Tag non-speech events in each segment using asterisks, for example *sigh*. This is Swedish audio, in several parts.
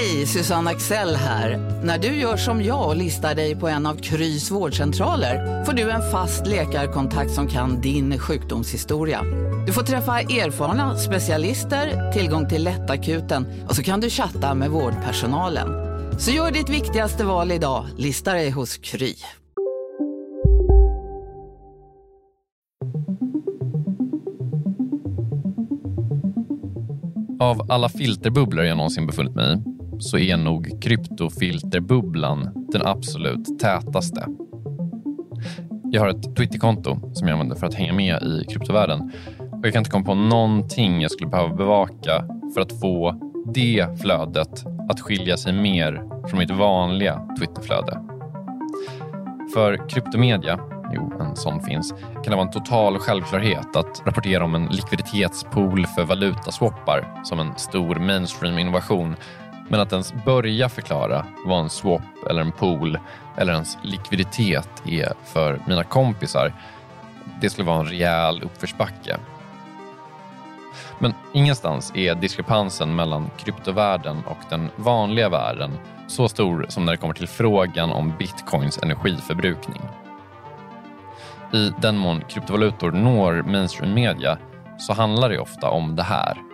Hej, Susanne Axel här. När du gör som jag och listar dig på en av Krys vårdcentraler får du en fast läkarkontakt som kan din sjukdomshistoria. Du får träffa erfarna specialister, tillgång till lättakuten och så kan du chatta med vårdpersonalen. Så gör ditt viktigaste val idag, lista dig hos Kry. Av alla filterbubblor jag någonsin befunnit mig i så är nog kryptofilterbubblan den absolut tätaste. Jag har ett Twitterkonto som jag använder för att hänga med i kryptovärlden och jag kan inte komma på någonting jag skulle behöva bevaka för att få det flödet att skilja sig mer från mitt vanliga Twitterflöde. För kryptomedia, jo en sån finns, kan det vara en total självklarhet att rapportera om en likviditetspool för valutaswappar som en stor mainstream-innovation. Men att ens börja förklara vad en swap eller en pool eller ens likviditet är för mina kompisar, det skulle vara en rejäl uppförsbacke. Men ingenstans är diskrepansen mellan kryptovärlden och den vanliga världen så stor som när det kommer till frågan om bitcoins energiförbrukning. I den mån kryptovalutor når mainstream media så handlar det ofta om det här.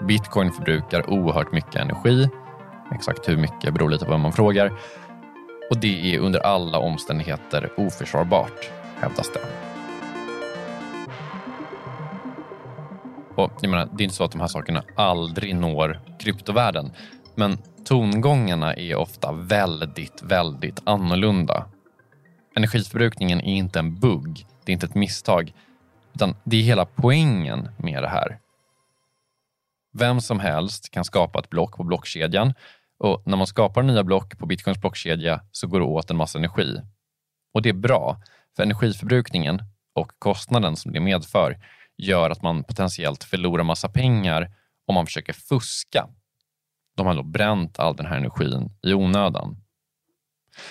Bitcoin förbrukar oerhört mycket energi. Exakt hur mycket beror lite på vem man frågar. Och det är under alla omständigheter oförsvarbart, hävdas det. Och jag menar, det är inte så att de här sakerna aldrig når kryptovärlden. Men tongångarna är ofta väldigt, väldigt annorlunda. Energiförbrukningen är inte en bugg, det är inte ett misstag. Utan det är hela poängen med det här. Vem som helst kan skapa ett block på blockkedjan och när man skapar nya block på bitcoins blockkedja så går det åt en massa energi. Och det är bra, för energiförbrukningen och kostnaden som det medför gör att man potentiellt förlorar massa pengar om man försöker fuska. De har då bränt all den här energin i onödan.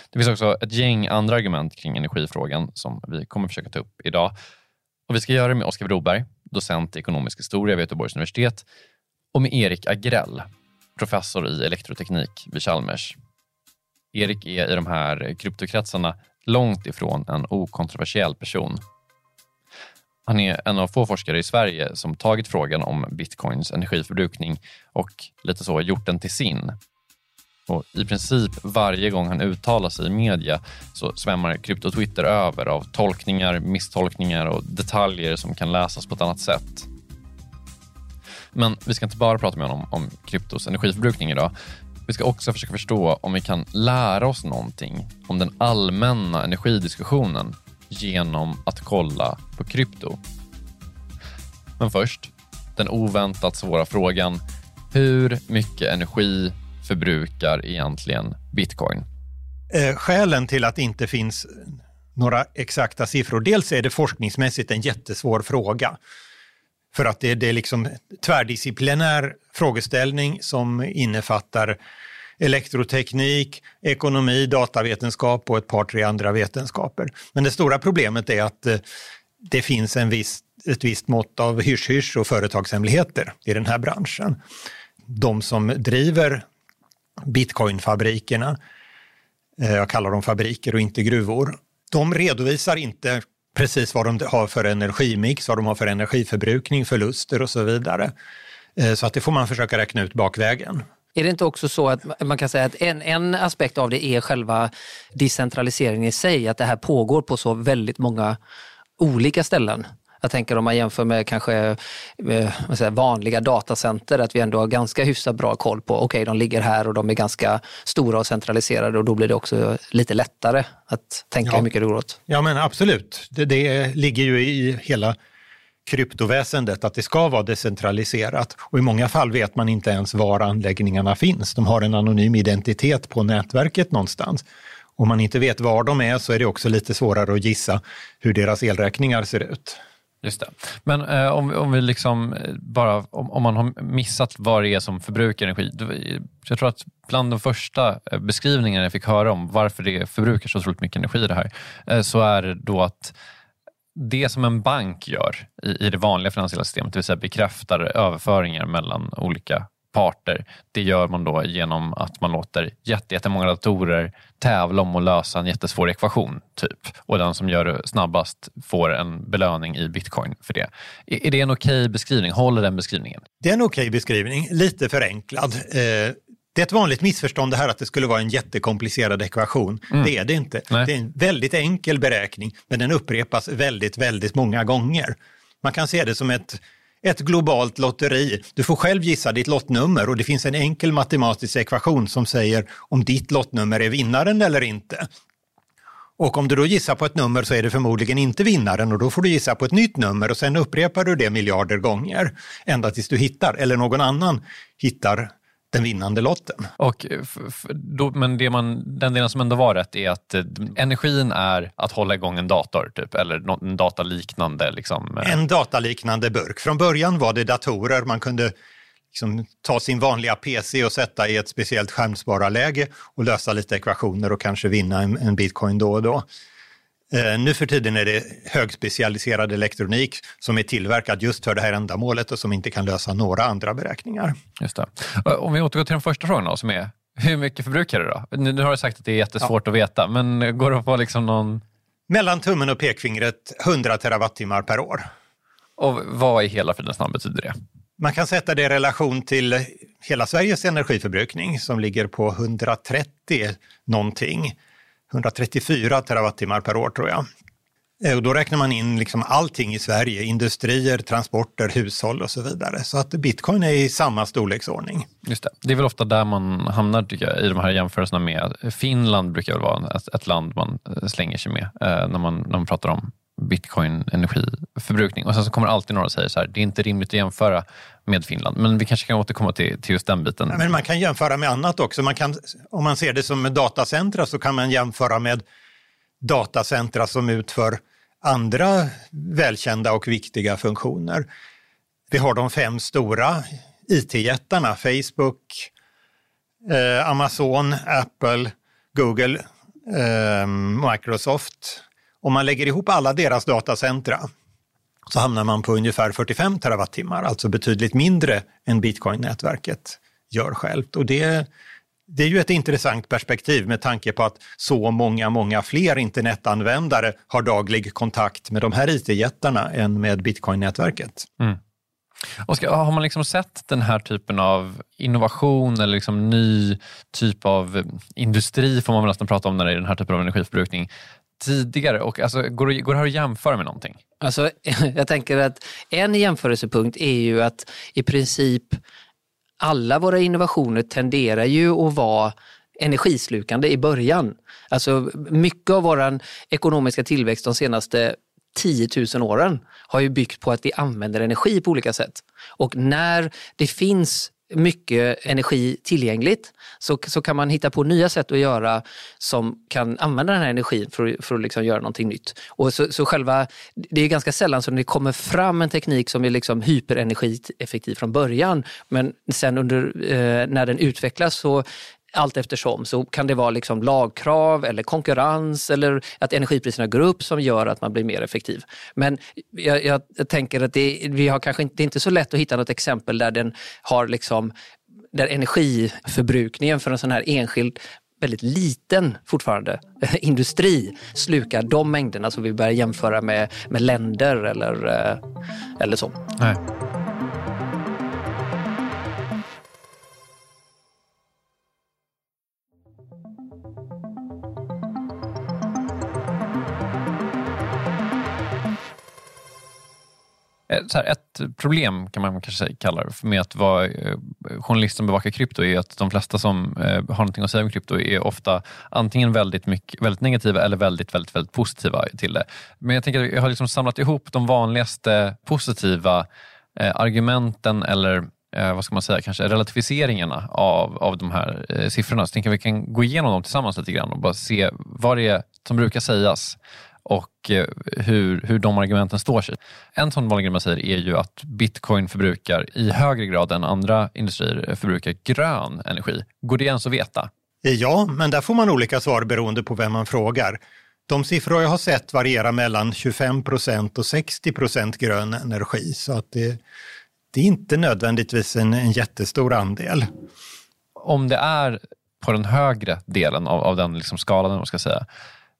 Det finns också ett gäng andra argument kring energifrågan som vi kommer försöka ta upp idag. Och vi ska göra det med Oskar Broberg, docent i ekonomisk historia vid Göteborgs universitet och med Erik Agrell, professor i elektroteknik vid Chalmers. Erik är i de här kryptokretsarna långt ifrån en okontroversiell person. Han är en av få forskare i Sverige som tagit frågan om bitcoins energiförbrukning och lite så gjort den till sin. Och I princip varje gång han uttalar sig i media så svämmar krypto-Twitter över av tolkningar, misstolkningar och detaljer som kan läsas på ett annat sätt. Men vi ska inte bara prata med honom om kryptos energiförbrukning idag. Vi ska också försöka förstå om vi kan lära oss någonting om den allmänna energidiskussionen genom att kolla på krypto. Men först, den oväntat svåra frågan. Hur mycket energi förbrukar egentligen bitcoin? Eh, skälen till att det inte finns några exakta siffror, dels är det forskningsmässigt en jättesvår fråga. För att det, det är liksom tvärdisciplinär frågeställning som innefattar elektroteknik, ekonomi, datavetenskap och ett par, tre andra vetenskaper. Men det stora problemet är att eh, det finns en viss, ett visst mått av hysch-hysch och företagshemligheter i den här branschen. De som driver bitcoinfabrikerna, eh, jag kallar dem fabriker och inte gruvor, de redovisar inte precis vad de har för energimix, vad de har för energiförbrukning, förluster och så vidare. Eh, så att det får man försöka räkna ut bakvägen. Är det inte också så att man kan säga att en, en aspekt av det är själva decentraliseringen i sig, att det här pågår på så väldigt många olika ställen? Jag tänker om man jämför med kanske eh, säga, vanliga datacenter, att vi ändå har ganska hyfsat bra koll på, okej okay, de ligger här och de är ganska stora och centraliserade och då blir det också lite lättare att tänka ja. hur mycket det går åt. Ja men absolut, det, det ligger ju i hela kryptoväsendet att det ska vara decentraliserat och i många fall vet man inte ens var anläggningarna finns. De har en anonym identitet på nätverket någonstans. Om man inte vet var de är så är det också lite svårare att gissa hur deras elräkningar ser ut. Just det. Men eh, om, om vi liksom eh, bara, om, om, man har missat vad det är som förbrukar energi. Eh, jag tror att bland de första eh, beskrivningarna jag fick höra om varför det förbrukar så otroligt mycket energi det här, eh, så är det då att det som en bank gör i, i det vanliga finansiella systemet, det vill säga bekräftar överföringar mellan olika parter. Det gör man då genom att man låter jättemånga datorer tävla om att lösa en jättesvår ekvation. typ. Och den som gör det snabbast får en belöning i bitcoin för det. Är det en okej okay beskrivning? Håller den beskrivningen? Det är en okej okay beskrivning, lite förenklad. Eh, det är ett vanligt missförstånd det här att det skulle vara en jättekomplicerad ekvation. Mm. Det är det inte. Nej. Det är en väldigt enkel beräkning, men den upprepas väldigt, väldigt många gånger. Man kan se det som ett, ett globalt lotteri. Du får själv gissa ditt lottnummer och det finns en enkel matematisk ekvation som säger om ditt lottnummer är vinnaren eller inte. Och om du då gissar på ett nummer så är det förmodligen inte vinnaren och då får du gissa på ett nytt nummer och sen upprepar du det miljarder gånger ända tills du hittar, eller någon annan hittar den vinnande lotten. Och då, men det man, den delen som ändå var rätt är att eh, energin är att hålla igång en dator, typ, eller en dataliknande. Liksom. Eh. En dataliknande burk. Från början var det datorer, man kunde liksom ta sin vanliga PC och sätta i ett speciellt skärmspararläge och lösa lite ekvationer och kanske vinna en, en bitcoin då och då. Eh, nu för tiden är det högspecialiserad elektronik som är tillverkad just för det här ändamålet och som inte kan lösa några andra beräkningar. Just det. Om vi återgår till den första frågan då, som är hur mycket förbrukar du då? Nu, har du sagt att det är jättesvårt ja. att veta, men går det att få liksom någon... Mellan tummen och pekfingret 100 terawattimmar per år. Och vad i hela fridens namn betyder det? Man kan sätta det i relation till hela Sveriges energiförbrukning som ligger på 130 någonting. 134 terawattimmar per år tror jag. Eh, och då räknar man in liksom allting i Sverige, industrier, transporter, hushåll och så vidare. Så att bitcoin är i samma storleksordning. Just det. det är väl ofta där man hamnar tycker jag, i de här jämförelserna med Finland brukar väl vara ett, ett land man eh, slänger sig med eh, när, man, när man pratar om bitcoin energiförbrukning. Och sen så kommer alltid några och säger så här, det är inte rimligt att jämföra med Finland. Men vi kanske kan återkomma till, till just den biten. Men man kan jämföra med annat också. Man kan, om man ser det som datacentra så kan man jämföra med datacentra som utför andra välkända och viktiga funktioner. Vi har de fem stora IT-jättarna, Facebook, eh, Amazon, Apple, Google, eh, Microsoft, om man lägger ihop alla deras datacentra så hamnar man på ungefär 45 terawattimmar, alltså betydligt mindre än bitcoin-nätverket gör självt. Och det, det är ju ett intressant perspektiv med tanke på att så många, många fler internetanvändare har daglig kontakt med de här IT-jättarna än med bitcoin-nätverket. Mm. Oskar, har man liksom sett den här typen av innovation eller liksom ny typ av industri, får man väl nästan prata om när det är den här typen av energiförbrukning, tidigare? Och alltså, går, det, går det här att jämföra med någonting? Alltså, *laughs* jag tänker att en jämförelsepunkt är ju att i princip alla våra innovationer tenderar ju att vara energislukande i början. Alltså mycket av vår ekonomiska tillväxt de senaste 10 000 åren har ju byggt på att vi använder energi på olika sätt. Och när det finns mycket energi tillgängligt så, så kan man hitta på nya sätt att göra som kan använda den här energin för, för att liksom göra någonting nytt. Och så, så själva, det är ganska sällan som det kommer fram en teknik som är liksom hyperenergieffektiv från början men sen under, eh, när den utvecklas så allt eftersom så kan det vara liksom lagkrav eller konkurrens eller att energipriserna går upp som gör att man blir mer effektiv. Men jag, jag tänker att det, vi har kanske inte, det är inte så lätt att hitta något exempel där den har liksom där energiförbrukningen för en sån här enskild väldigt liten fortfarande *laughs* industri slukar de mängderna som vi börjar jämföra med, med länder eller, eh, eller så. Nej. Eh, här, ett problem kan man kanske kalla det med att vara eh, journalist som bevakar krypto är att de flesta som eh, har någonting att säga om krypto är ofta antingen väldigt, mycket, väldigt negativa eller väldigt, väldigt, väldigt positiva till det. Men jag tänker att jag har liksom samlat ihop de vanligaste positiva argumenten eller vad ska man säga, kanske relativiseringarna av, av de här siffrorna. Så jag tänker att vi kan gå igenom dem tillsammans lite grann och bara se vad det är som brukar sägas och eh, hur, hur de argumenten står sig. En sån vanlig grej man säger är ju att bitcoin förbrukar i högre grad än andra industrier förbrukar grön energi. Går det ens att veta? Ja, men där får man olika svar beroende på vem man frågar. De siffror jag har sett varierar mellan 25 procent och 60 procent grön energi, så att det, det är inte nödvändigtvis en, en jättestor andel. Om det är på den högre delen av, av den liksom skalan, man ska säga,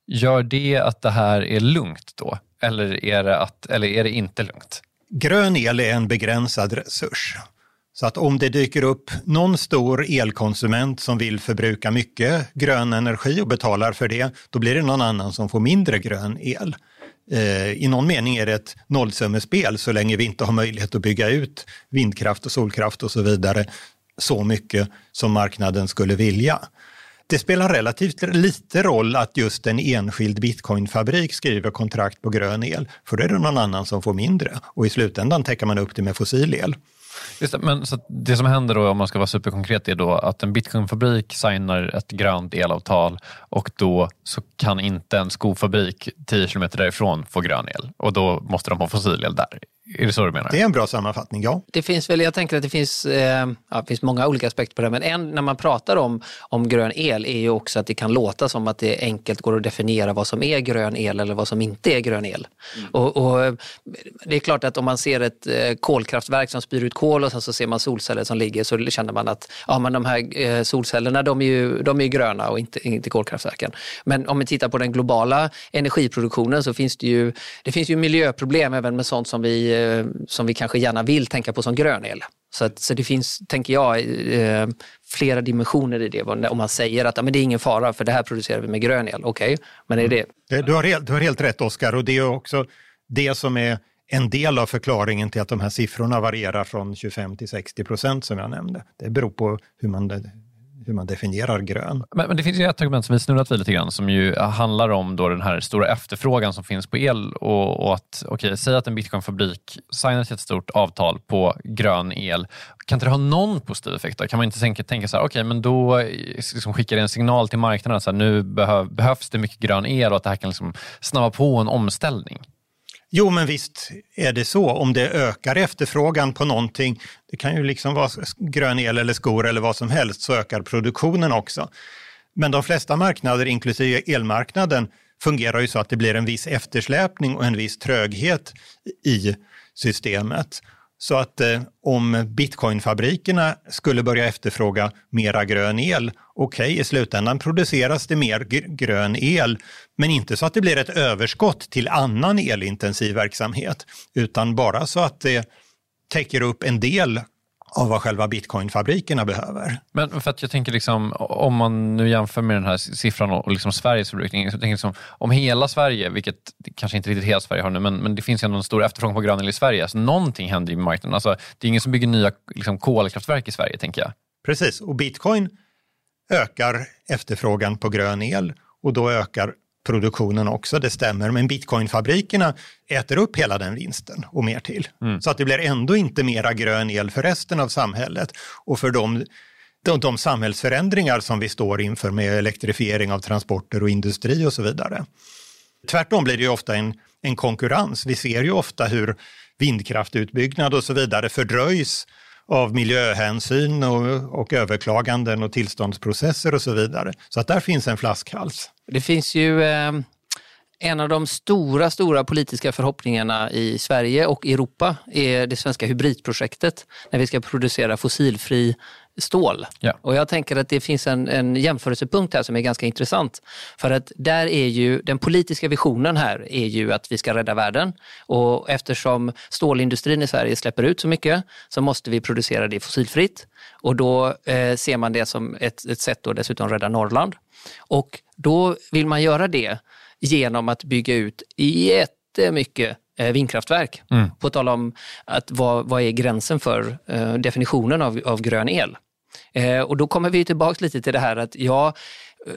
gör det att det här är lugnt då? Eller är det, att, eller är det inte lugnt? Grön el är en begränsad resurs. Så att om det dyker upp någon stor elkonsument som vill förbruka mycket grön energi och betalar för det, då blir det någon annan som får mindre grön el. Eh, I någon mening är det ett nollsummespel så länge vi inte har möjlighet att bygga ut vindkraft och solkraft och så vidare så mycket som marknaden skulle vilja. Det spelar relativt lite roll att just en enskild bitcoinfabrik skriver kontrakt på grön el, för då är det någon annan som får mindre och i slutändan täcker man upp det med fossil el. Just det, men så det som händer då, om man ska vara superkonkret, är då att en bitcoinfabrik signar ett grönt elavtal och då så kan inte en skofabrik 10 kilometer därifrån få grön el och då måste de ha fossil el där. Är det så du menar? Det är en bra sammanfattning, ja. Det finns väl, jag tänker att det finns, eh, ja, det finns många olika aspekter på det, men en när man pratar om, om grön el är ju också att det kan låta som att det enkelt går att definiera vad som är grön el eller vad som inte är grön el. Mm. Och, och, Det är klart att om man ser ett eh, kolkraftverk som spyr ut kol och sen så ser man solceller som ligger så känner man att ja, men de här eh, solcellerna de är ju, de är gröna och inte, inte kolkraftverken. Men om vi tittar på den globala energiproduktionen så finns det ju, det finns ju miljöproblem även med sånt som vi Eh, som vi kanske gärna vill tänka på som grön el. Så, att, så det finns, tänker jag, eh, flera dimensioner i det. Om man säger att men det är ingen fara för det här producerar vi med grön el. Okej, okay, men är det... Mm. Eh, du har, helt, du har helt rätt Oskar och det är också det som är en del av förklaringen till att de här siffrorna varierar från 25 till 60 procent som jag nämnde. Det beror på hur man hur man definierar grön. Men, men, det finns ju ett argument som vi snurrat vid lite grann som ju äh, handlar om då den här stora efterfrågan som finns på el och, och att, okej, säg att en bitcoinfabrik signar ett stort avtal på grön el. Kan inte det ha någon positiv effekt? Då? Kan man inte tänka, tänka så här, okej, men då eh, liksom skickar det en signal till marknaden att nu behöv, behövs det mycket grön el och att det här kan liksom snabba på en omställning? Jo, men visst är det så. Om det ökar efterfrågan på någonting, det kan ju liksom vara grön el eller skor eller vad som helst, så ökar produktionen också. Men de flesta marknader, inklusive elmarknaden, fungerar ju så att det blir en viss eftersläpning och en viss tröghet i systemet. Så att eh, om bitcoinfabrikerna skulle börja efterfråga mera grön el, okej, okay, i slutändan produceras det mer grön el, men inte så att det blir ett överskott till annan elintensiv verksamhet, utan bara så att det täcker upp en del av vad själva bitcoinfabrikerna behöver. Men för att jag tänker liksom, om man nu jämför med den här siffran och liksom Sveriges förbrukning, så tänker jag liksom, om hela Sverige, vilket kanske inte riktigt hela Sverige har nu, men, men det finns ju ändå en stor efterfrågan på grön el i Sverige, så någonting händer i marknaden. Alltså, det är ingen som bygger nya liksom, kolkraftverk i Sverige, tänker jag. Precis, och bitcoin ökar efterfrågan på grön el och då ökar produktionen också, det stämmer. Men bitcoinfabrikerna äter upp hela den vinsten och mer till. Mm. Så att det blir ändå inte mera grön el för resten av samhället. Och för de, de, de samhällsförändringar som vi står inför med elektrifiering av transporter och industri och så vidare. Tvärtom blir det ju ofta en, en konkurrens. Vi ser ju ofta hur vindkraftutbyggnad och så vidare fördröjs av miljöhänsyn och, och överklaganden och tillståndsprocesser och så vidare. Så att där finns en flaskhals. Det finns ju eh, en av de stora, stora politiska förhoppningarna i Sverige och Europa är det svenska hybridprojektet när vi ska producera fossilfri stål. Ja. Och jag tänker att det finns en, en jämförelsepunkt här som är ganska intressant. För att där är ju, den politiska visionen här är ju att vi ska rädda världen. Och eftersom stålindustrin i Sverige släpper ut så mycket så måste vi producera det fossilfritt. Och då eh, ser man det som ett, ett sätt att dessutom rädda Norrland. Och då vill man göra det genom att bygga ut jättemycket eh, vindkraftverk. Mm. På tal om att vad, vad är gränsen för eh, definitionen av, av grön el? Eh, och då kommer vi tillbaka lite till det här att ja,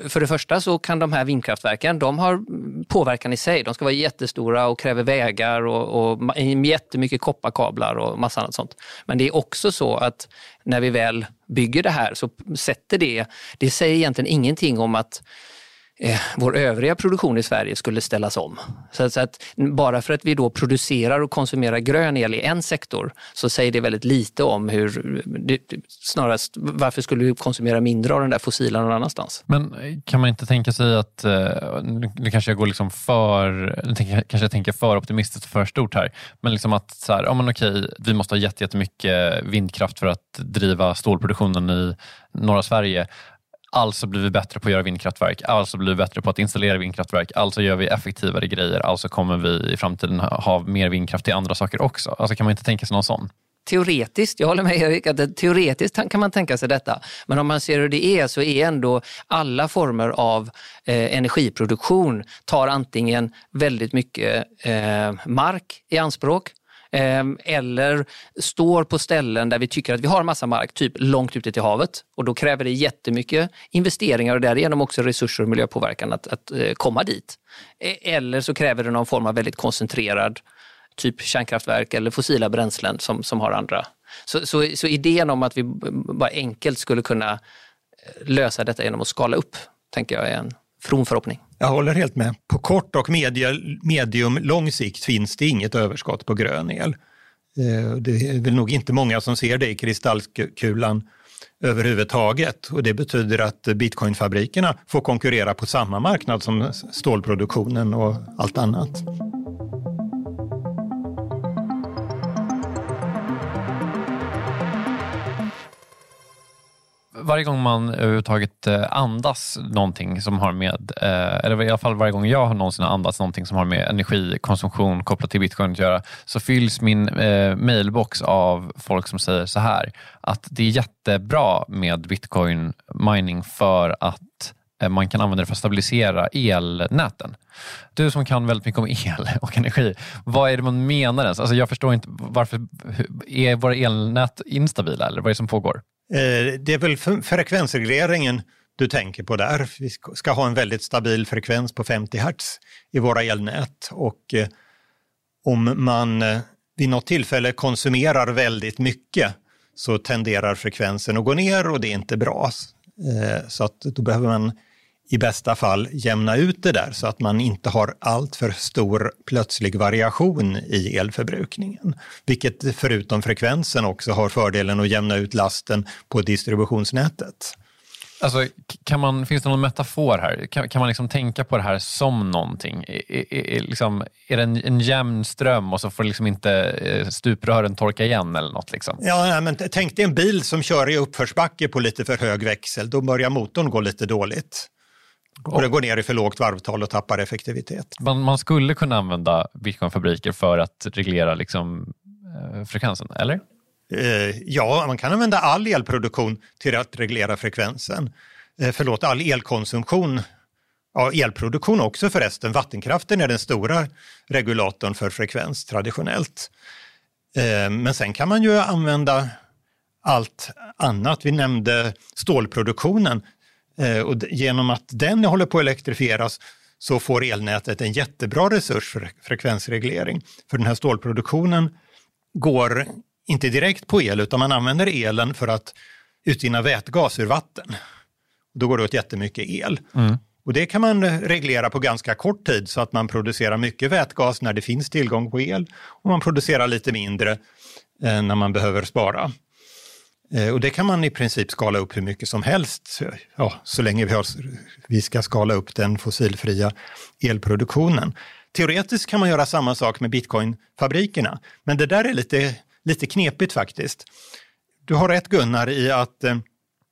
för det första så kan de här vindkraftverken, de har påverkan i sig. De ska vara jättestora och kräver vägar och, och jättemycket kopparkablar och massa annat sånt. Men det är också så att när vi väl bygger det här så sätter det, det säger egentligen ingenting om att eh, vår övriga produktion i Sverige skulle ställas om. Så, så, att bara för att vi då producerar och konsumerar grön el i en sektor så säger det väldigt lite om hur, det, snarast varför skulle vi konsumera mindre av den där fossila någon annanstans. Men kan man inte tänka sig att, eh, nu kanske jag går liksom för, kanske jag tänker för optimistiskt och för stort här, men liksom att så här, ja men okej, vi måste ha jättemycket vindkraft för att driva stålproduktionen i norra Sverige Alltså blir vi bättre på att göra vindkraftverk, alltså blir vi bättre på att installera vindkraftverk, alltså gör vi effektivare grejer, alltså kommer vi i framtiden ha mer vindkraft till andra saker också. Alltså kan man inte tänka sig någon sån? Teoretiskt, jag håller med Erik, att teoretiskt kan man tänka sig detta. Men om man ser hur det är så är ändå alla former av eh, energiproduktion tar antingen väldigt mycket eh, mark i anspråk Ehm, eller står på ställen där vi tycker att vi har massa mark, typ långt ute till havet. Och då kräver det jättemycket investeringar och därigenom också resurser och miljöpåverkan att, att eh, komma dit. E-, eller så kräver det någon form av väldigt koncentrerad typ kärnkraftverk eller fossila bränslen som, som har andra. Så, så, så idén om att vi bara enkelt skulle kunna eh, lösa detta genom att skala upp, tänker jag är en from förhoppning. Jag håller helt med. På kort och medium lång sikt finns det inget överskott på grön el. Eh, det är väl nog inte många som ser det i kristallkulan överhuvudtaget och det betyder att bitcoinfabrikerna får konkurrera på samma marknad som stålproduktionen och allt annat. Varje gång man överhuvudtaget eh, andas någonting som har med, eh, eller i alla fall varje gång jag har någonsin andats någonting som har med energikonsumtion kopplat till bitcoin att göra, så fylls min eh, mailbox av folk som säger så här, att det är jättebra med bitcoin mining för att eh, man kan använda det för att stabilisera elnäten. Du som kan väldigt mycket om el *laughs* och energi, vad är det man menar ens? Alltså jag förstår inte varför, är våra elnät instabila eller vad är det som pågår? Eh, det är väl frekvensregleringen du tänker på där. Vi ska ha en väldigt stabil frekvens på 50 Hz i våra elnät och eh, om man eh, vid något tillfälle konsumerar väldigt mycket så tenderar frekvensen att gå ner och det är inte bra. Så att då behöver man i bästa fall jämna ut det där så att man inte har allt för stor plötslig variation i elförbrukningen. Vilket förutom frekvensen också har fördelen att jämna ut lasten på distributionsnätet. Alltså, kan man, finns det någon metafor här? Kan, kan man liksom tänka på det här som någonting? Är, är, är, liksom, är det en, en jämn ström och så får liksom inte eh, stuprören torka igen eller något? Liksom? Ja, men tänk dig en bil som kör i uppförsbacke på lite för hög växel. Då börjar motorn gå lite dåligt. Och det går ner i för lågt varvtal och tappar effektivitet. Man, man skulle kunna använda bitcoinfabriker för att reglera liksom, eh, frekvensen, eller? Eh, ja, man kan använda all elproduktion till att reglera frekvensen. Eh, förlåt, all elkonsumtion. Ja, elproduktion också förresten. Vattenkraften är den stora regulatorn för frekvens traditionellt. Eh, men sen kan man ju använda allt annat. Vi nämnde stålproduktionen. Eh, och genom att den håller på att elektrifieras så får elnätet en jättebra resurs för frekvensreglering. För den här stålproduktionen går inte direkt på el utan man använder elen för att utvinna vätgas ur vatten. Då går det åt jättemycket el. Mm. Och det kan man reglera på ganska kort tid så att man producerar mycket vätgas när det finns tillgång på el och man producerar lite mindre eh, när man behöver spara. Eh, och det kan man i princip skala upp hur mycket som helst, ja, så länge vi, har, vi ska skala upp den fossilfria elproduktionen. Teoretiskt kan man göra samma sak med bitcoinfabrikerna, men det där är lite, lite knepigt faktiskt. Du har rätt Gunnar i att eh,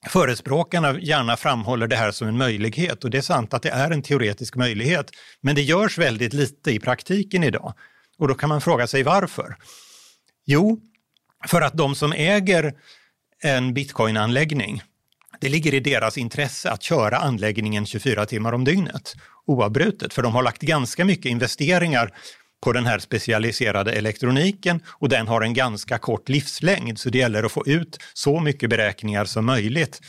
förespråkarna gärna framhåller det här som en möjlighet och det är sant att det är en teoretisk möjlighet, men det görs väldigt lite i praktiken idag. Och då kan man fråga sig varför? Jo, för att de som äger en bitcoinanläggning. Det ligger i deras intresse att köra anläggningen 24 timmar om dygnet oavbrutet, för de har lagt ganska mycket investeringar på den här specialiserade elektroniken och den har en ganska kort livslängd så det gäller att få ut så mycket beräkningar som möjligt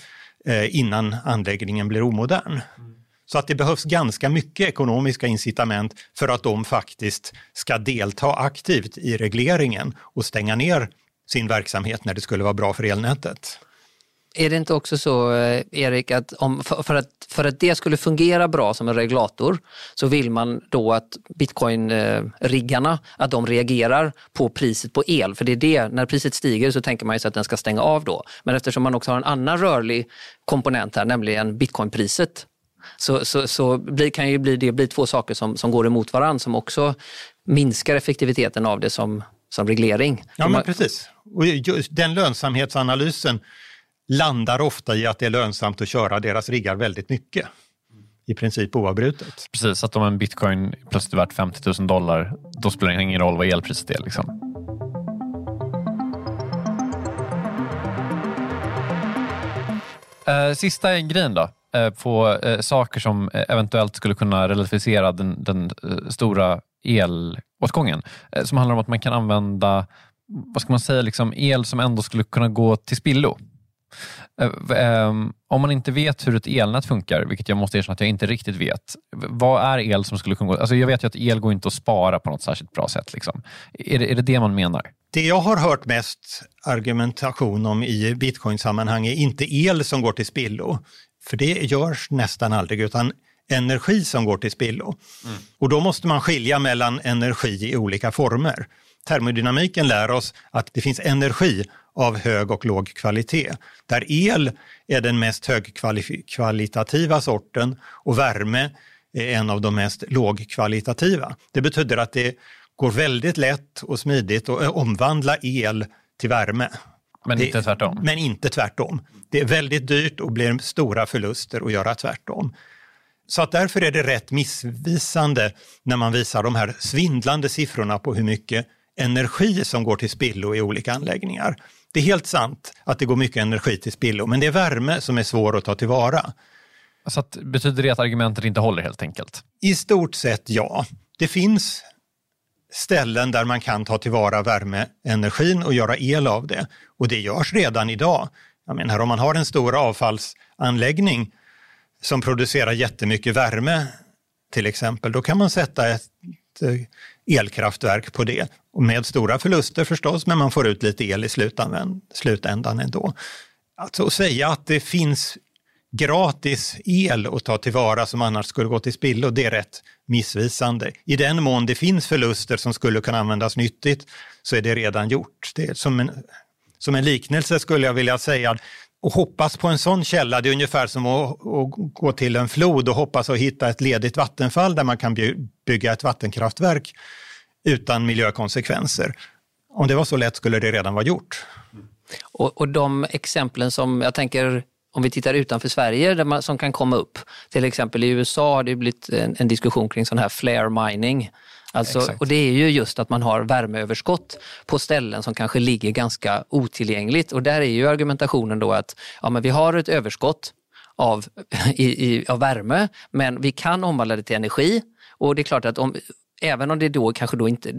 eh, innan anläggningen blir omodern. Mm. Så att det behövs ganska mycket ekonomiska incitament för att de faktiskt ska delta aktivt i regleringen och stänga ner sin verksamhet när det skulle vara bra för elnätet. Är det inte också så, eh, Erik, att om, för, att, för att det skulle fungera bra som en regulator så vill man då att bitcoin-riggarna att de reagerar på priset på el. För det är det, när priset stiger så tänker man ju sig att den ska stänga av då. Men eftersom man också har en annan rörlig komponent här, nämligen bitcoinpriset, så, så, så blir, kan ju bli, det bli två saker som, som går emot varandra som också minskar effektiviteten av det som, som reglering. Ja, men precis. Och den lönsamhetsanalysen landar ofta i att det är lönsamt att köra deras riggar väldigt mycket. I princip oavbrutet. Precis, att om en bitcoin plötsligt är värt 50 000 dollar, då spelar det ingen roll vad elpriset är. Liksom. Eh, sista grejen då, eh, på eh, saker som eventuellt skulle kunna relativisera den, den stora elåtgången. Som handlar om att man kan använda vad ska man säga, liksom el som ändå skulle kunna gå till spillo. Ehm, om man inte vet hur ett elnät funkar, vilket jag måste erkänna att jag inte riktigt vet. Vad är el som skulle kunna gå... Alltså jag vet ju att el går inte att spara på något särskilt bra sätt. Liksom. Är, det, är det det man menar? Det jag har hört mest argumentation om i bitcoin-sammanhang är inte el som går till spillo, för det görs nästan aldrig, utan energi som går till spillo. Mm. Och då måste man skilja mellan energi i olika former. Termodynamiken lär oss att det finns energi av hög och låg kvalitet, där el är den mest högkvalitativa sorten och värme är en av de mest lågkvalitativa. Det betyder att det går väldigt lätt och smidigt att omvandla el till värme. Men inte tvärtom? Men inte tvärtom. Det är väldigt dyrt och blir stora förluster att göra tvärtom. Så att därför är det rätt missvisande när man visar de här svindlande siffrorna på hur mycket energi som går till spillo i olika anläggningar. Det är helt sant att det går mycket energi till spillo, men det är värme som är svår att ta tillvara. Så att, betyder det att argumentet inte håller helt enkelt? I stort sett ja. Det finns ställen där man kan ta tillvara värmeenergin och göra el av det. Och det görs redan idag. Jag menar, om man har en stor avfallsanläggning som producerar jättemycket värme till exempel, då kan man sätta ett elkraftverk på det. Och med stora förluster förstås, men man får ut lite el i slutändan ändå. Alltså att säga att det finns gratis el att ta tillvara som annars skulle gå till spillo, det är rätt missvisande. I den mån det finns förluster som skulle kunna användas nyttigt så är det redan gjort. Det är som, en, som en liknelse skulle jag vilja säga, och hoppas på en sån källa, det är ungefär som att, att, gå till en flod och hoppas att hitta ett ledigt vattenfall där man kan bygga ett vattenkraftverk utan miljökonsekvenser. Om det var så lätt skulle det redan vara gjort. Och, och de exemplen som jag tänker om vi tittar utanför Sverige där man, som kan komma upp. Till exempel i USA har det blivit en, en diskussion kring sån här flare mining. Alltså, och det är ju just att man har värmeöverskott på ställen som kanske ligger ganska otillgängligt. Och där är ju argumentationen då att ja, men vi har ett överskott av, *laughs* i, i, av värme, men vi kan omvandla det till energi. Och det är klart att om, även om det då kanske då inte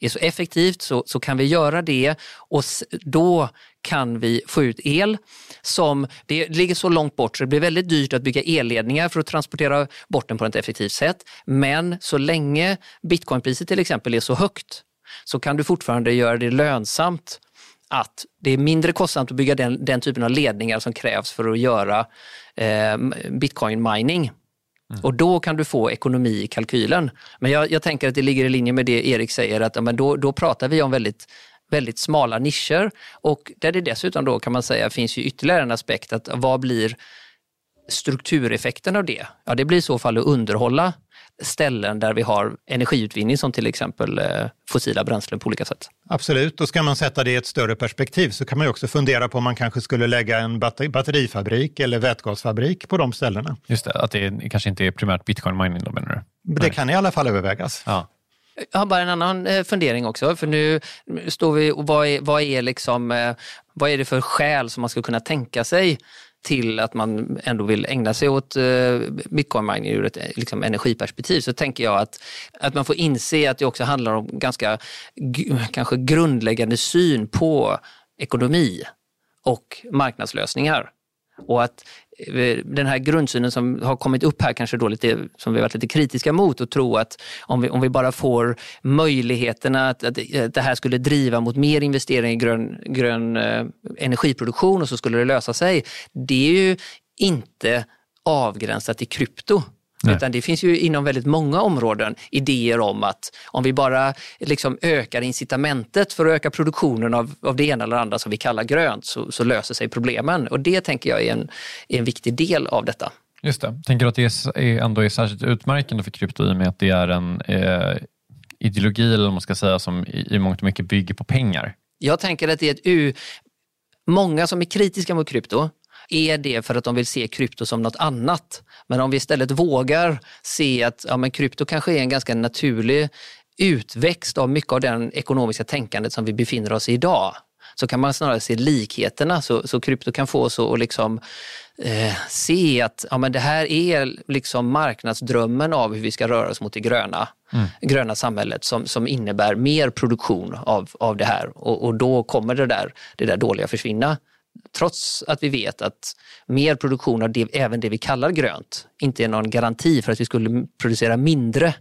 är så effektivt så, så kan vi göra det och då kan vi få ut el som, det ligger så långt bort så det blir väldigt dyrt att bygga elledningar för att transportera bort den på ett effektivt sätt. Men så länge bitcoinpriset till exempel är så högt så kan du fortfarande göra det lönsamt att det är mindre kostsamt att bygga den, den typen av ledningar som krävs för att göra eh, bitcoin mining. Mm. Och då kan du få ekonomi i kalkylen. Men jag, jag, tänker att det ligger i linje med det Erik säger, att ja, men då, då pratar vi om väldigt väldigt smala nischer och där det dessutom då kan man säga finns ju ytterligare en aspekt att vad blir struktureffekten av det? Ja, det blir i så fall att underhålla ställen där vi har energiutvinning som till exempel eh, fossila bränslen på olika sätt. Absolut, och ska man sätta det i ett större perspektiv så kan man också fundera på om man kanske skulle lägga en batterifabrik eller vätgasfabrik på de ställena. Just det, att det kanske inte är primärt bitcoin mining då menar du? Det kan i alla fall övervägas. Ja. Jag har bara en annan eh, fundering också, för nu står vi och vad är, vad är, liksom, eh, vad är det för skäl som man skulle kunna tänka sig till att man ändå vill ägna sig åt eh, bitcoin mining ur ett eh, liksom, energiperspektiv så tänker jag att, att man får inse att det också handlar om ganska kanske grundläggande syn på ekonomi och marknadslösningar. Och att eh, den här grundsynen som har kommit upp här, kanske då lite, som vi har varit lite kritiska mot, och tro att om vi, om vi bara får möjligheterna att, att, det här skulle driva mot mer investering i grön, grön eh, energiproduktion och så skulle det lösa sig. Det är ju inte avgränsat till krypto. Nej. Utan det finns ju inom väldigt många områden idéer om att om vi bara liksom ökar incitamentet för att öka produktionen av, av det ena eller andra som vi kallar grönt så, så löser sig problemen. Och det tänker jag är en, är en viktig del av detta. Just det. Tänker du att det är, ändå är särskilt utmärkande för krypto i och med att det är en eh, ideologi eller vad man ska säga som i, i mångt och mycket bygger på pengar? Jag tänker att det är ett U. Många som är kritiska mot krypto är det för att de vill se krypto som något annat. Men om vi istället vågar se att ja, men krypto kanske är en ganska naturlig utväxt av mycket av det ekonomiska tänkandet som vi befinner oss i idag så kan man snarare se likheterna. Så, så krypto kan få oss att liksom, eh, se att ja, men det här är liksom marknadsdrömmen av hur vi ska röra oss mot det gröna, mm. gröna samhället som, som innebär mer produktion av, av det här. Och, och då kommer det där, det där dåliga försvinna trots att vi vet att mer produktion av det, även det vi kallar grönt inte är någon garanti för att vi skulle producera mindre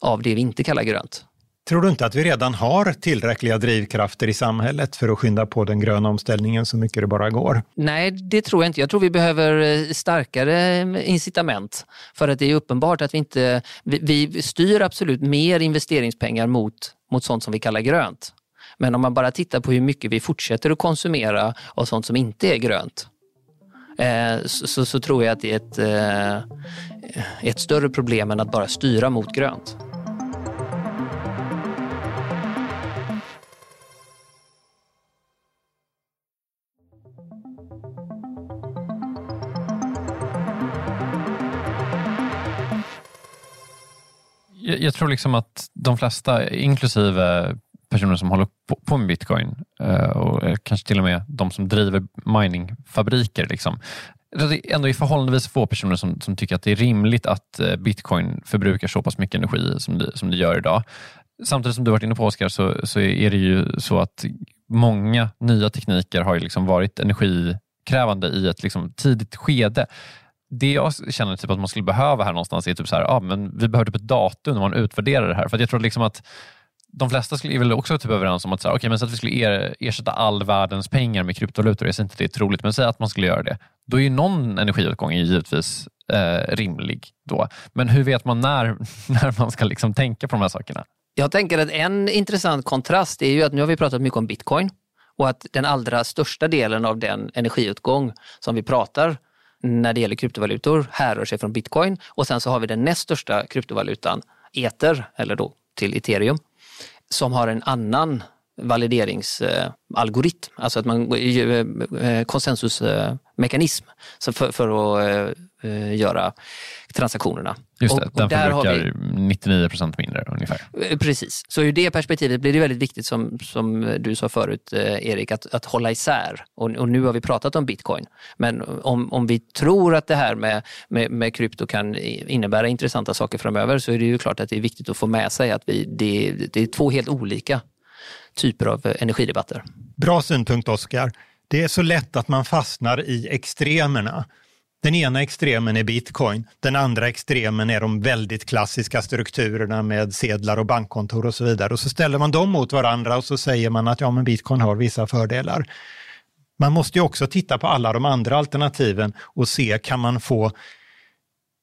av det vi inte kallar grönt. Tror du inte att vi redan har tillräckliga drivkrafter i samhället för att skynda på den gröna omställningen så mycket det bara går? Nej, det tror jag inte. Jag tror vi behöver eh, starkare eh, incitament för att det är uppenbart att vi inte... Vi, vi styr absolut mer investeringspengar mot, mot sånt som vi kallar grönt. Men om man bara tittar på hur mycket vi fortsätter att konsumera av sånt som inte är grönt eh, så, så, tror jag att det är ett, eh, ett större problem än att bara styra mot grönt. jag tror liksom att de flesta, inklusive personer som håller på, med bitcoin eh, och kanske till och med de som driver miningfabriker. Liksom. Det är ändå är förhållandevis få personer som, som tycker att det är rimligt att eh, bitcoin förbrukar så pass mycket energi som det, som det gör idag. Samtidigt som du varit inne på Oskar så, så är det ju så att många nya tekniker har liksom varit energikrävande i ett liksom tidigt skede det jag känner typ att man skulle behöva här någonstans är typ så här, ja, men vi behöver typ ett datum när man utvärderar det här. För jag tror liksom att de flesta skulle, är väl också typ överens om att, så här, okay, men så att vi skulle er, ersätta all världens pengar med kryptovalutor, jag säger inte det är troligt, men säg att man skulle göra det. Då är ju någon energiåtgång givetvis eh, rimlig. då. Men hur vet man när, *laughs* när man ska liksom tänka på de här sakerna? Jag tänker att en intressant kontrast är ju att nu har vi pratat mycket om bitcoin och att den allra största delen av den energiutgång som vi pratar när det gäller kryptovalutor härrör sig från bitcoin och sen så har vi den näst största kryptovalutan, eter eller då till ethereum som har en annan valideringsalgoritm, alltså att man eh, eh, konsensusmekanism. För, för att eh, eh, göra transaktionerna. Just det, och, den förbrukar vi... 99 procent mindre ungefär. Eh, precis, så ur det perspektivet blir det väldigt viktigt som, som du sa förut Erik, att, att hålla isär. Och, och nu har vi pratat om bitcoin, men om, om vi tror att det här med, med, med krypto kan innebära intressanta saker framöver så är det ju klart att det är viktigt att få med sig att vi, det, det är två helt olika typer av energidebatter. Bra synpunkt Oskar. Det är så lätt att man fastnar i extremerna. Den ena extremen är bitcoin, den andra extremen är de väldigt klassiska strukturerna med sedlar och bankkontor och så vidare. Och så ställer man dem mot varandra och så säger man att ja, men bitcoin har vissa fördelar. Man måste ju också titta på alla de andra alternativen och se, kan man få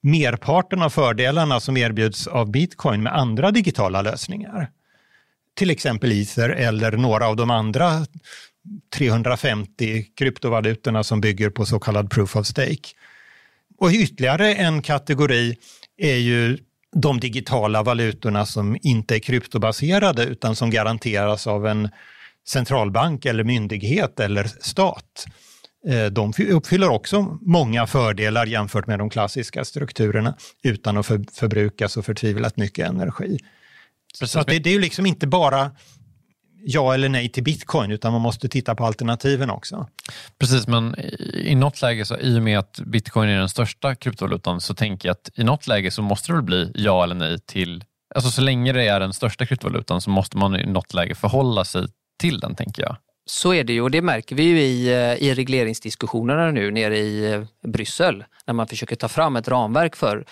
merparten av fördelarna som erbjuds av bitcoin med andra digitala lösningar? Till exempel Ether eller några av de andra 350 kryptovalutorna som bygger på så kallad proof of stake. Och ytterligare en kategori är ju de digitala valutorna som inte är kryptobaserade utan som garanteras av en centralbank eller myndighet eller stat. Eh, de uppfyller också många fördelar jämfört med de klassiska strukturerna utan att förbruka så förtvivlat mycket energi. Precis. Så det, det är ju liksom inte bara ja eller nej till bitcoin, utan man måste titta på alternativen också. Precis, men i något läge, så, i och med att bitcoin är den största kryptovalutan, så tänker jag att i något läge så måste det väl bli ja eller nej till, alltså så länge det är den största kryptovalutan så måste man i något läge förhålla sig till den, tänker jag. Så är det ju och det märker vi ju i, eh, i regleringsdiskussionerna nu nere i eh, Bryssel när man försöker ta fram ett ramverk för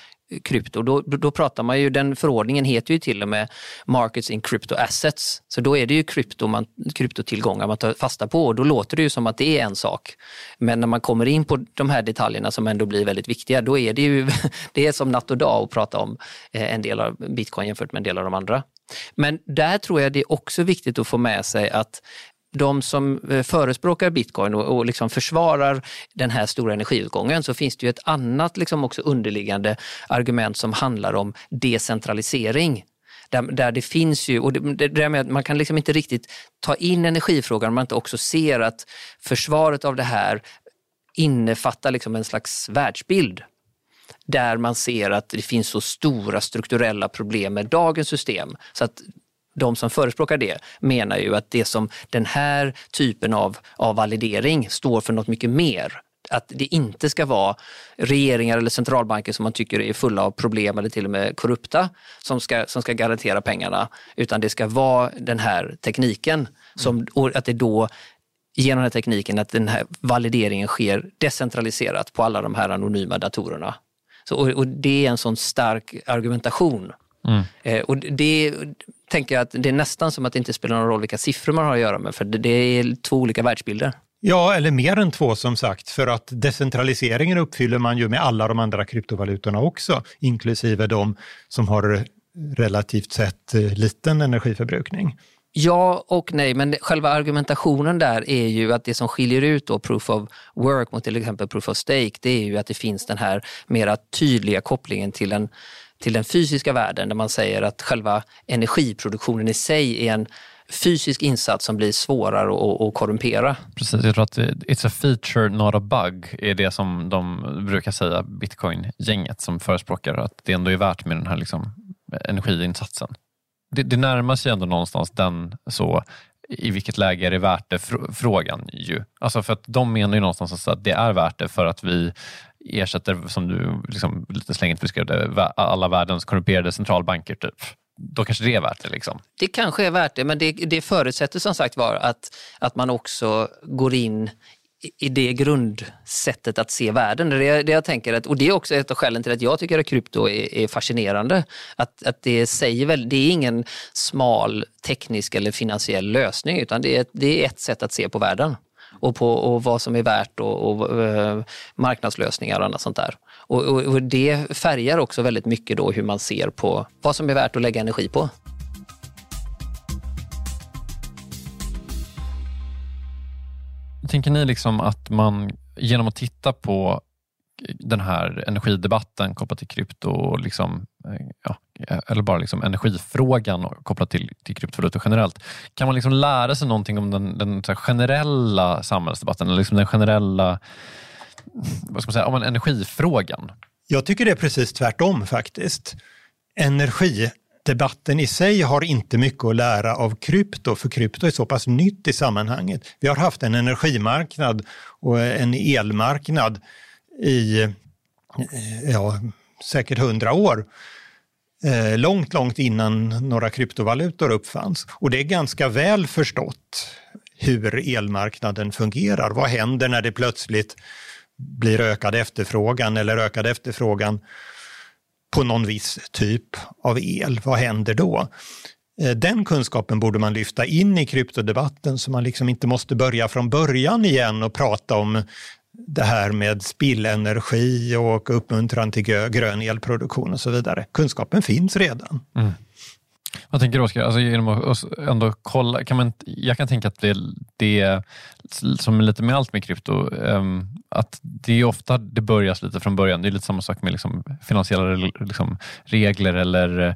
krypto. Då, då pratar man ju, den förordningen heter ju till och med Markets in Crypto Assets. Så då är det ju krypto man, kryptotillgångar man tar fasta på och då låter det ju som att det är en sak. Men när man kommer in på de här detaljerna som ändå blir väldigt viktiga, då är det ju *laughs* det är som natt och dag att prata om eh, en del av bitcoin jämfört med en del av de andra. Men där tror jag det är också viktigt att få med sig att de som eh, förespråkar bitcoin och, och liksom försvarar den här stora energiutgången så finns det ju ett annat liksom också underliggande argument som handlar om decentralisering. Där, där det finns ju, och det, det med man kan liksom inte riktigt ta in energifrågan om man inte också ser att försvaret av det här innefattar liksom en slags världsbild där man ser att det finns så stora strukturella problem med dagens system. Så att de som förespråkar det menar ju att det som den här typen av, av validering står för något mycket mer att det inte ska vara regeringar eller centralbanker som man tycker är fulla av problem eller till och med korrupta som ska, som ska garantera pengarna, utan det ska vara den här tekniken. Som, och att det då genom den här tekniken att den här valideringen sker decentraliserat på alla de här anonyma datorerna. Så, och, och det är en sån stark argumentation. Mm. Eh, och det, tänker jag att det är nästan som att det inte spelar någon roll vilka siffror man har att göra med, för det är två olika världsbilder. Ja, eller mer än två som sagt, för att decentraliseringen uppfyller man ju med alla de andra kryptovalutorna också, inklusive de som har relativt sett eh, liten energiförbrukning. Ja och nej, men själva argumentationen där är ju att det som skiljer ut då proof of work mot till exempel proof of stake, det är ju att det finns den här mera tydliga kopplingen till en till den fysiska världen där man säger att själva energiproduktionen i sig är en fysisk insats som blir svårare att, att korrumpera. Precis, jag tror att it's a feature not a bug är det som de brukar säga, bitcoin-gänget som förespråkar att det ändå är värt med den här liksom, energiinsatsen. Det, det närmar sig ändå någonstans den så i vilket läge är det värt det frågan ju. Alltså för att de menar ju någonstans att det är värt det för att vi ersätter, som du liksom lite slängigt beskrev det, alla världens korrumperade centralbanker. Typ. Då kanske det är värt det. Liksom. Det kanske är värt det, men det, det förutsätter som sagt var att, att man också går in i det grundsättet att se världen. Det, det jag tänker att, och det är också ett av skälen till att jag tycker att krypto är, är fascinerande. Att, att det säger väl, det är ingen smal teknisk eller finansiell lösning utan det är, det är ett sätt att se på världen och på och vad som är värt och, och och marknadslösningar och annat sånt där. Och, och, och, det färgar också väldigt mycket då hur man ser på vad som är värt att lägga energi på. Tänker ni liksom att man genom att titta på den här energidebatten kopplat till krypto, och liksom, eh, ja, Eh, eller bara liksom energifrågan kopplat till, till kryptovalutor generellt. Kan man liksom lära sig någonting om den, den generella samhällsdebatten, eller liksom den generella vad ska man säga, om energifrågan? Jag tycker det är precis tvärtom faktiskt. Energidebatten i sig har inte mycket att lära av krypto, för krypto är så pass nytt i sammanhanget. Vi har haft en energimarknad och en elmarknad i eh, ja, säkert hundra år. Eh, långt, långt innan några kryptovalutor uppfanns. Och det är ganska väl förstått hur elmarknaden fungerar. Vad händer när det plötsligt blir ökad efterfrågan eller ökad efterfrågan på någon viss typ av el? Vad händer då? Eh, den kunskapen borde man lyfta in i kryptodebatten så man liksom inte måste börja från början igen och prata om det här med spillenergi och uppmuntran till grön elproduktion och så vidare. Kunskapen finns redan. Mm. Vad tänker du Oskar? Alltså, genom att ändå kolla, kan man, jag kan tänka att det, det som är lite med allt med krypto, um, att det är ofta det börjas lite från början. Det är lite samma sak med liksom finansiella liksom, regler eller eh,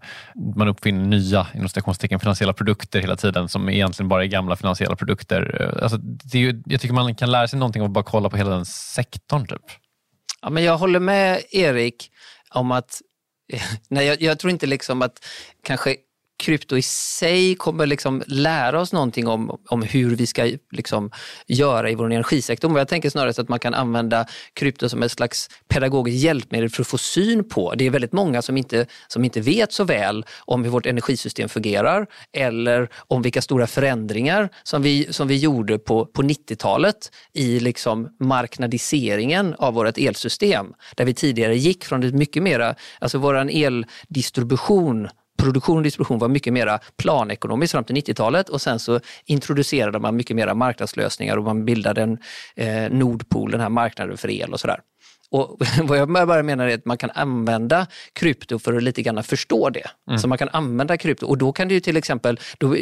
man uppfinner nya inom finansiella produkter hela tiden som egentligen bara är gamla finansiella produkter. Eh, alltså, det är, jag tycker man kan lära sig någonting av att bara kolla på hela den sektorn. Typ. Ja, men jag håller med Erik om att *laughs* nej, jag, jag tror inte liksom att kanske krypto i sig kommer liksom lära oss någonting om, om hur vi ska liksom göra i vår energisektor. Men jag tänker snarare att man kan använda krypto som ett slags pedagogiskt hjälpmedel för att få syn på. Det är väldigt många som inte, som inte vet så väl om hur vårt energisystem fungerar eller om vilka stora förändringar som vi, som vi gjorde på, på 90-talet i liksom marknadiseringen av vårt elsystem. Där vi tidigare gick från det mycket mera, alltså våran eldistribution produktion och distribution var mycket mer planekonomiskt fram till 90-talet och sen så introducerade man mycket mer marknadslösningar och man bildade en eh, Nordpool, den här marknaden för el och sådär. Och *laughs* vad jag bara menar är att man kan använda krypto för att lite grann förstå det. Mm. Så man kan använda krypto och då kan det ju till exempel, då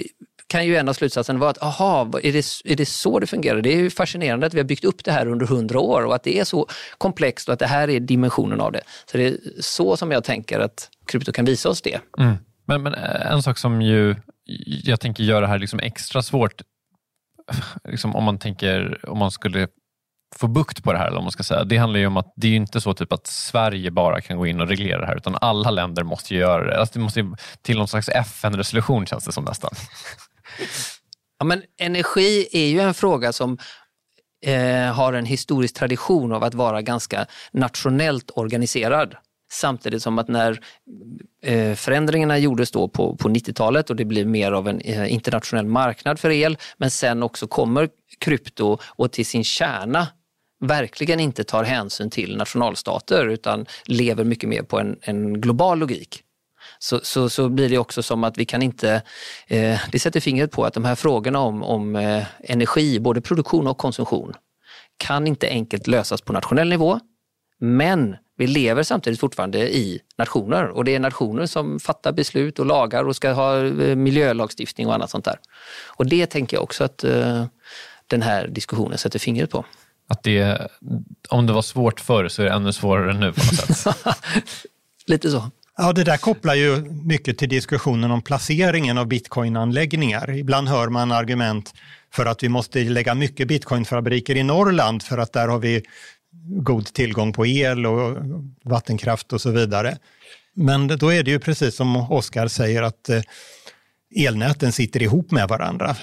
kan ju en av slutsatserna vara att aha, är det, är det så det fungerar? Det är ju fascinerande att vi har byggt upp det här under hundra år och att det är så komplext och att det här är dimensionen av det. Så det är så som jag tänker att krypto kan visa oss det. Mm. Men, men eh, en sak som ju jag tänker gör det här liksom extra svårt, *laughs* liksom om man tänker om man skulle få bukt på det här, eller om man ska säga. det handlar ju om att det är inte så typ att Sverige bara kan gå in och reglera det här, utan alla länder måste göra det. Alltså det måste till någon slags FN-resolution känns det som nästan. *laughs* Ja, men energi är ju en fråga som eh, har en historisk tradition av att vara ganska nationellt organiserad. Samtidigt som att när eh, förändringarna gjordes då på, på 90-talet och det blir mer av en eh, internationell marknad för el, men sen också kommer krypto och till sin kärna verkligen inte tar hänsyn till nationalstater utan lever mycket mer på en, en global logik. Så, så, så, blir det också som att vi kan inte... Eh, det sätter fingret på att de här frågorna om, om eh, energi, både produktion och konsumtion, kan inte enkelt lösas på nationell nivå. Men vi lever samtidigt fortfarande i nationer och det är nationer som fattar beslut och lagar och ska ha eh, miljölagstiftning och annat sånt där. Och det tänker jag också att uh, den här diskussionen sätter fingret på. Att det, om det var svårt förr så är det ännu svårare nu på något sätt? *laughs* Lite så. Ja, det där kopplar ju mycket till diskussionen om placeringen av bitcoinanläggningar. Ibland hör man argument för att vi måste lägga mycket bitcoinfabriker i Norrland för att där har vi god tillgång på el och vattenkraft och så vidare. Men då är det ju precis som Oskar säger att eh, elnäten sitter ihop med varandra.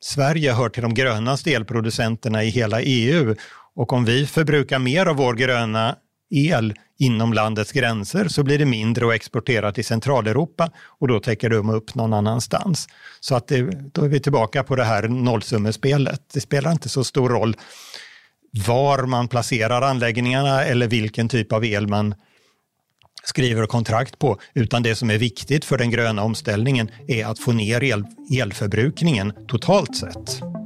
Sverige hör till de grönaste elproducenterna i hela EU och om vi förbrukar mer av vår gröna el inom landets gränser så blir det mindre att exportera till Centraleuropa och då täcker de upp någon annanstans. Så att det, då är vi tillbaka på det här nollsummespelet. Det spelar inte så stor roll var man placerar anläggningarna eller vilken typ av el man skriver kontrakt på, utan det som är viktigt för den gröna omställningen är att få ner el, elförbrukningen totalt sett.